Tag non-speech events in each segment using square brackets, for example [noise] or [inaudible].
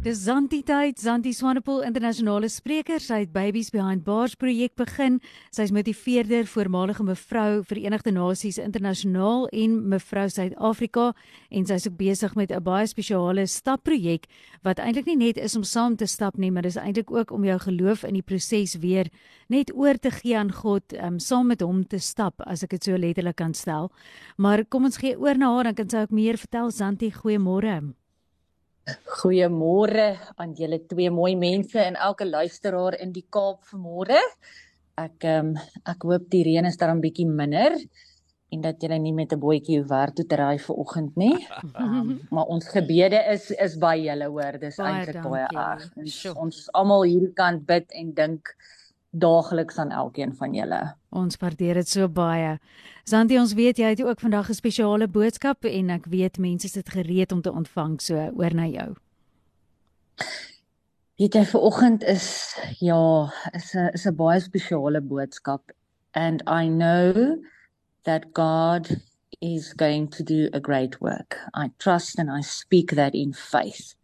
Dis Zanti tyd, Zanti Swanepoel internasionale spreker, sy het Babies Behind Bars projek begin. Sy's motiveerder, voormalige mevrou Verenigde Nasies internasionaal en mevrou Suid-Afrika en sy's ook besig met 'n baie spesiale stapprojek wat eintlik nie net is om saam te stap nie, maar dis eintlik ook om jou geloof in die proses weer net oor te gee aan God, um, saam met hom te stap, as ek dit so letterlik kan stel. Maar kom ons gee oor na haar dan kan sy ook meer vertel. Zanti, goeiemôre. Goeiemôre aan julle twee mooi mense en elke luisteraar in die Kaap vanmôre. Ek ehm um, ek hoop die reën is dan 'n bietjie minder en dat julle nie met 'n bootjie werk toe te ry vir oggend nie. Um, [laughs] maar ons gebede is is by julle hoor. Dis eintlik baie erg. Ons almal hierdie kant bid en dink daagliks aan elkeen van julle. Ons waardeer dit so baie. Santi, ons weet jy het ook vandag 'n spesiale boodskap en ek weet mense sit gereed om te ontvang, so oor na jou. Weet jy vanoggend is ja, is 'n is 'n baie spesiale boodskap and I know that God is going to do a great work. I trust and I speak that in faith.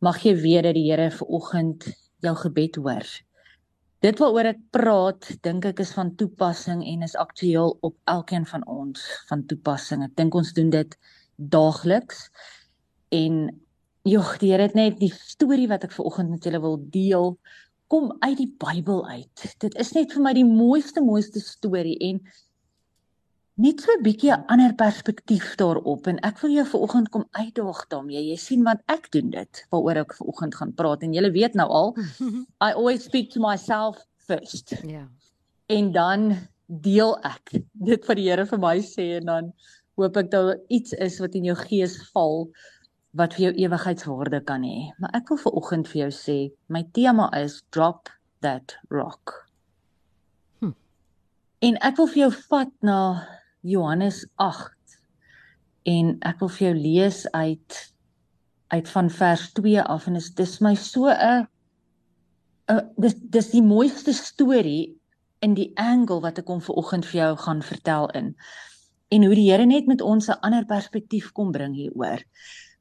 Mag jy weet dat die Here vanoggend jou gebed hoor Dit waaroor ek praat, dink ek is van toepassing en is aktueel op elkeen van ons van toepassing. Ek dink ons doen dit daagliks. En jogg, die Here het net die storie wat ek ver oggend met julle wil deel, kom uit die Bybel uit. Dit is net vir my die mooiste mooiste storie en net so 'n bietjie 'n ander perspektief daarop en ek wil jou vanoggend kom uitdaag daarmee. Jy sien want ek doen dit waaroor ek vanoggend gaan praat en jy weet nou al [laughs] I always speak to myself first. Ja. Yeah. En dan deel ek dit wat die Here vir my sê en dan hoop ek dat iets is wat in jou gees val wat vir jou ewigheidswaarde kan hê. Maar ek wil vanoggend vir jou sê, my tema is drop that rock. Hm. En ek wil vir jou vat na Johannes 8 en ek wil vir jou lees uit uit van vers 2 af en dis my so 'n dis dis die mooiste storie in die angle wat ek hom ver oggend vir jou gaan vertel in en hoe die Here net met ons 'n ander perspektief kom bring hieroor.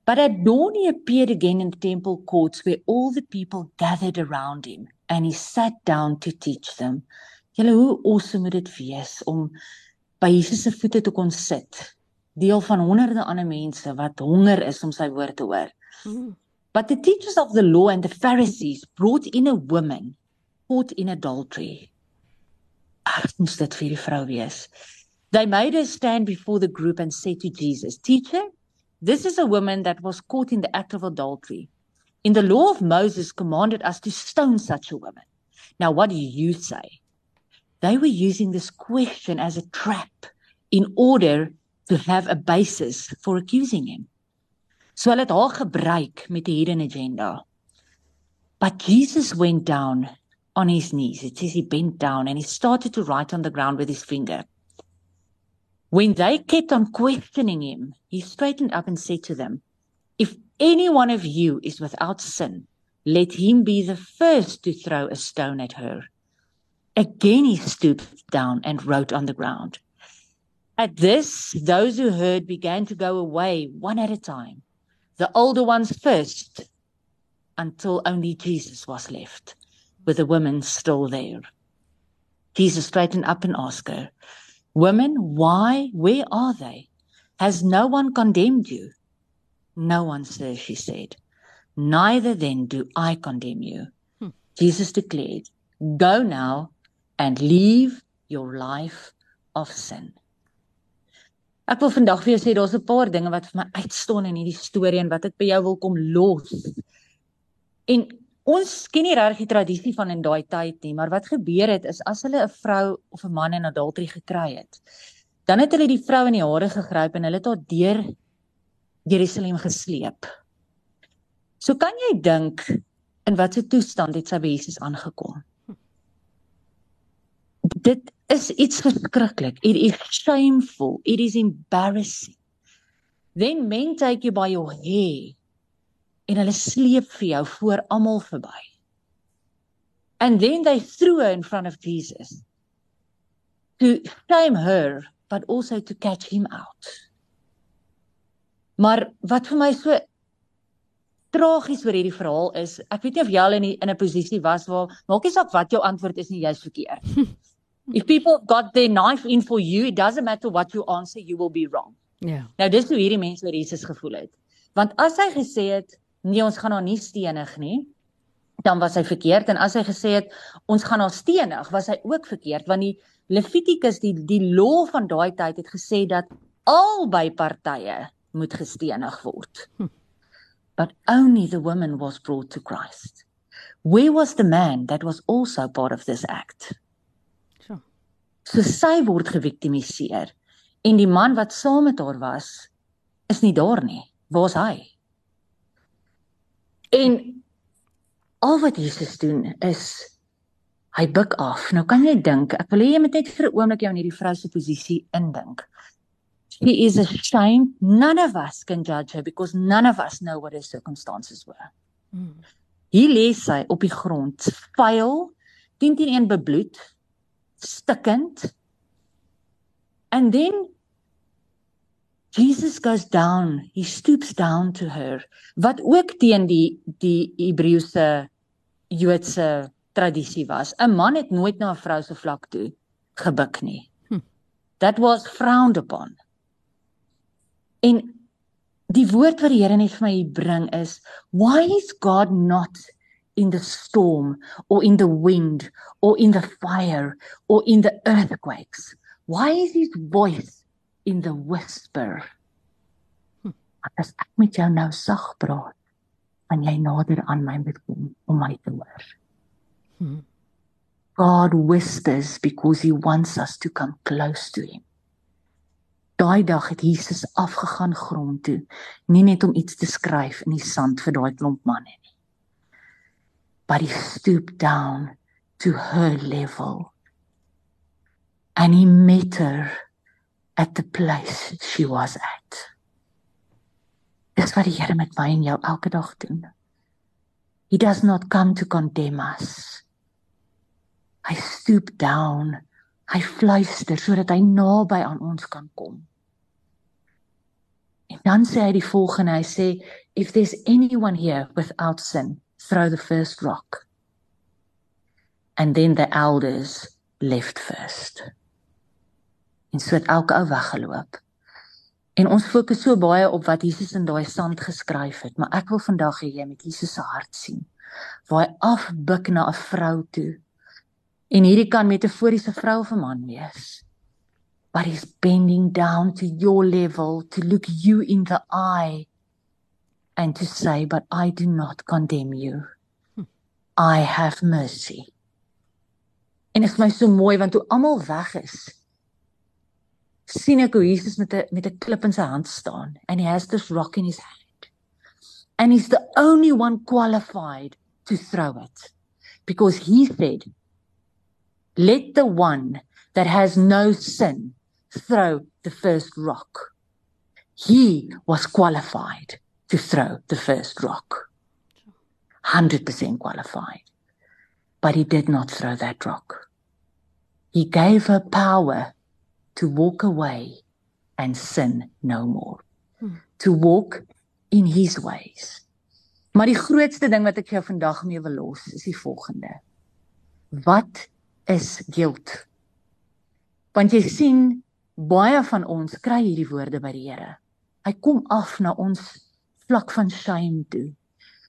But at dawn he appeared again in the temple courts where all the people gathered around him and he sat down to teach them. Julle hoe awesome moet dit wees om by Jesus se voete te kon sit, deel van honderde ander mense wat honger is om sy woord te hoor. Mm. But the teachers of the law and the Pharisees brought in a woman caught in adultery. Ag, moes dit vir die vrou wees. They made her stand before the group and said to Jesus, "Teacher, this is a woman that was caught in the act of adultery. In the law of Moses commanded us to stone such a woman. Now what do you say?" They were using this question as a trap in order to have a basis for accusing him. So hulle het haar gebruik met 'n hidden agenda. But Jesus went down on his knees. It says he bent down and he started to write on the ground with his finger. When they kept on questioning him, he straightened up and said to them, If any one of you is without sin, let him be the first to throw a stone at her. Again he stooped down and wrote on the ground. At this, those who heard began to go away one at a time, the older ones first, until only Jesus was left, with the women still there. Jesus straightened up and asked her, Women, why? Where are they? Has no one condemned you? No one, sir, she said. Neither then do I condemn you. Hmm. Jesus declared, Go now and leave your life of sin. Ek wil vandag vir jou sê daar's 'n paar dinge wat vir my uitstaan in hierdie storie en wat ek by jou wil kom los. En ons ken nie regtig die tradisie van in daai tyd nie, maar wat gebeur het is as hulle 'n vrou of 'n man in adultery gekry het, dan het hulle die vrou in die hare gegryp en hulle het haar deur Jerusalem gesleep. So kan jy dink in watter toestand het sy by Jesus aangekom? Dit is iets verskriklik. It is shameful. It is embarrassing. Then men take you by your hair en hulle sleep vir jou voor almal verby. And then they threw her in front of Jesus to shame her but also to catch him out. Maar wat vir my so tragies oor hierdie verhaal is, ek weet nie of jy al in die, in 'n posisie was waar maak nie saak wat jou antwoord is nie, jy's verkeerd. [laughs] If people got their knife in for you, it doesn't matter what you answer, you will be wrong. Ja. Yeah. Nou dis hoe hierdie mense oor Jesus gevoel het. Want as hy gesê het, nee, ons gaan haar nie stenig nie, dan was hy verkeerd en as hy gesê het ons gaan haar stenig, was hy ook verkeerd want die Levitikus die die law van daai tyd het gesê dat albei partye moet gestenig word. Hm. But only the woman was brought to Christ. Where was the man that was also part of this act? So. Sy word geviktimiseer en die man wat saam met haar was is nie daar nie. Waar's hy? En al wat Jesus doen is hy buig af. Nou kan jy dink, ek wil hê jy moet net vir 'n oomblik jou in hierdie vrou se posisie indink. She is ashamed. None of us can judge her because none of us know what her circumstances were. Mm. Hier lê sy op die grond, vuil, 10 teen 1 bebloed, stikkend. And then Jesus goes down, he stoops down to her. Wat ook teen die die Hebreëse Joodse tradisie was. 'n Man het nooit na 'n vrou se vlak toe gebuk nie. Hm. That was frowned upon. En die woord wat die Here net vir my bring is, why is God not in the storm or in the wind or in the fire or in the earthquakes? Why is his voice in the whisper? Hm. As ek met jou nou sag praat, en jy nader aan my moet kom om my te hoor. Hmm. God whispers because he wants us to come close to him. Daai dag het Jesus afgegaan grond toe, nie net om iets te skryf in die sand vir daai klomp manne nie. But he stooped down to her level. And he met her at the place she was at. Dis wat die Here met my en jou elke dag doen. He does not come to condemn us. Hy stoop down. Hy fluister sodat hy naby aan ons kan kom. En dan sê hy die volgende, hy sê if there's anyone here without sin, throw the first rock. And then the elders left first. En so het elke ou weggeloop. En ons fokus so baie op wat Jesus in daai sand geskryf het, maar ek wil vandag hê jy moet Jesus se hart sien. Waar hy afbuk na 'n vrou toe. En hierdie kan metaforiese vrou of 'n man wees. But he's bending down to your level to look you in the eye and to say, "But I do not condemn you. Hmm. I have mercy." En dit is my so mooi want toe almal weg is, sien ek hoe Jesus met 'n met 'n klip in sy hand staan and he has this rock in his hand. And he's the only one qualified to throw it because he said let the one that has no sin throw the first rock. He was qualified to throw the first rock. 100% qualified. But he did not throw that rock. He gave her power to walk away and sin no more. Hmm. To walk in his ways. Maar die grootste ding wat ek jou vandag mee wil los is die volgende. Wat is guilt? Want jy sien baie van ons kry hierdie woorde by die Here. Hy kom af na ons vlak van shame toe.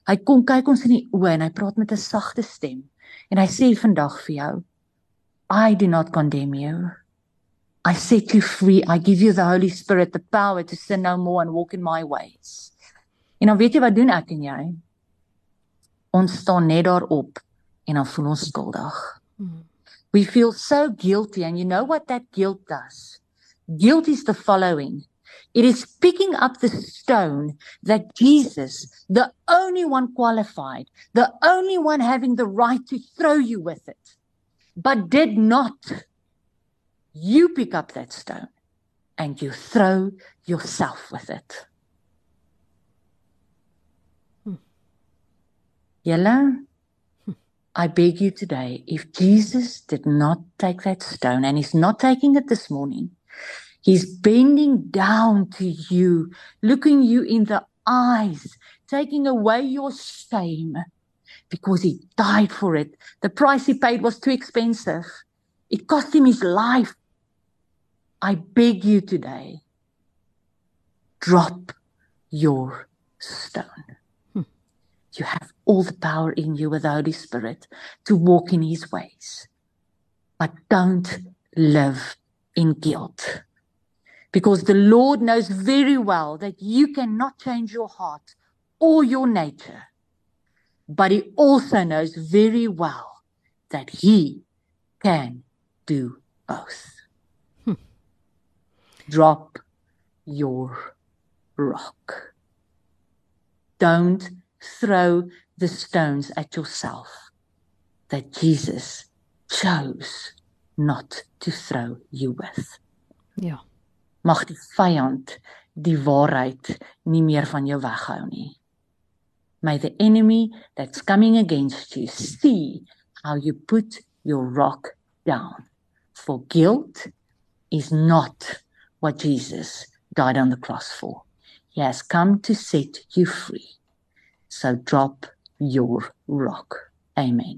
Hy kom kyk ons in die oë en hy praat met 'n sagte stem en hy sê vandag vir jou I do not condemn you. I set you free. I give you the Holy Spirit the power to sin no more and walk in my ways. En dan weet jy wat doen ek en jy? Ons staan net daarop en dan voel ons skuldig. Hmm. We feel so guilty and you know what that guilt does? Guilt is the following. It is picking up the stone that Jesus, the only one qualified, the only one having the right to throw you with it, but did not you pick up that stone and you throw yourself with it. Hmm. Julle, hmm. I beg you today, if Jesus did not take that stone, and he's not taking it this morning, he's bending down to you, looking you in the eyes, taking away your shame because he died for it. The price he paid was too expensive. It cost him his life. I beg you today, drop your stone. Hmm. You have all the power in you with the Holy Spirit to walk in his ways. But don't live in guilt. Because the Lord knows very well that you cannot change your heart or your nature. But he also knows very well that he can do both. Hmm. Drop your rock. Don't throw the stones at yourself that Jesus chose not to throw you with. Ja. Mag die vyand die waarheid nie meer van jou weghou nie. May the enemy that's coming against you see how you put your rock down. For guilt is not what Jesus died on the cross for. He has come to set you free. So drop your rock. Amen.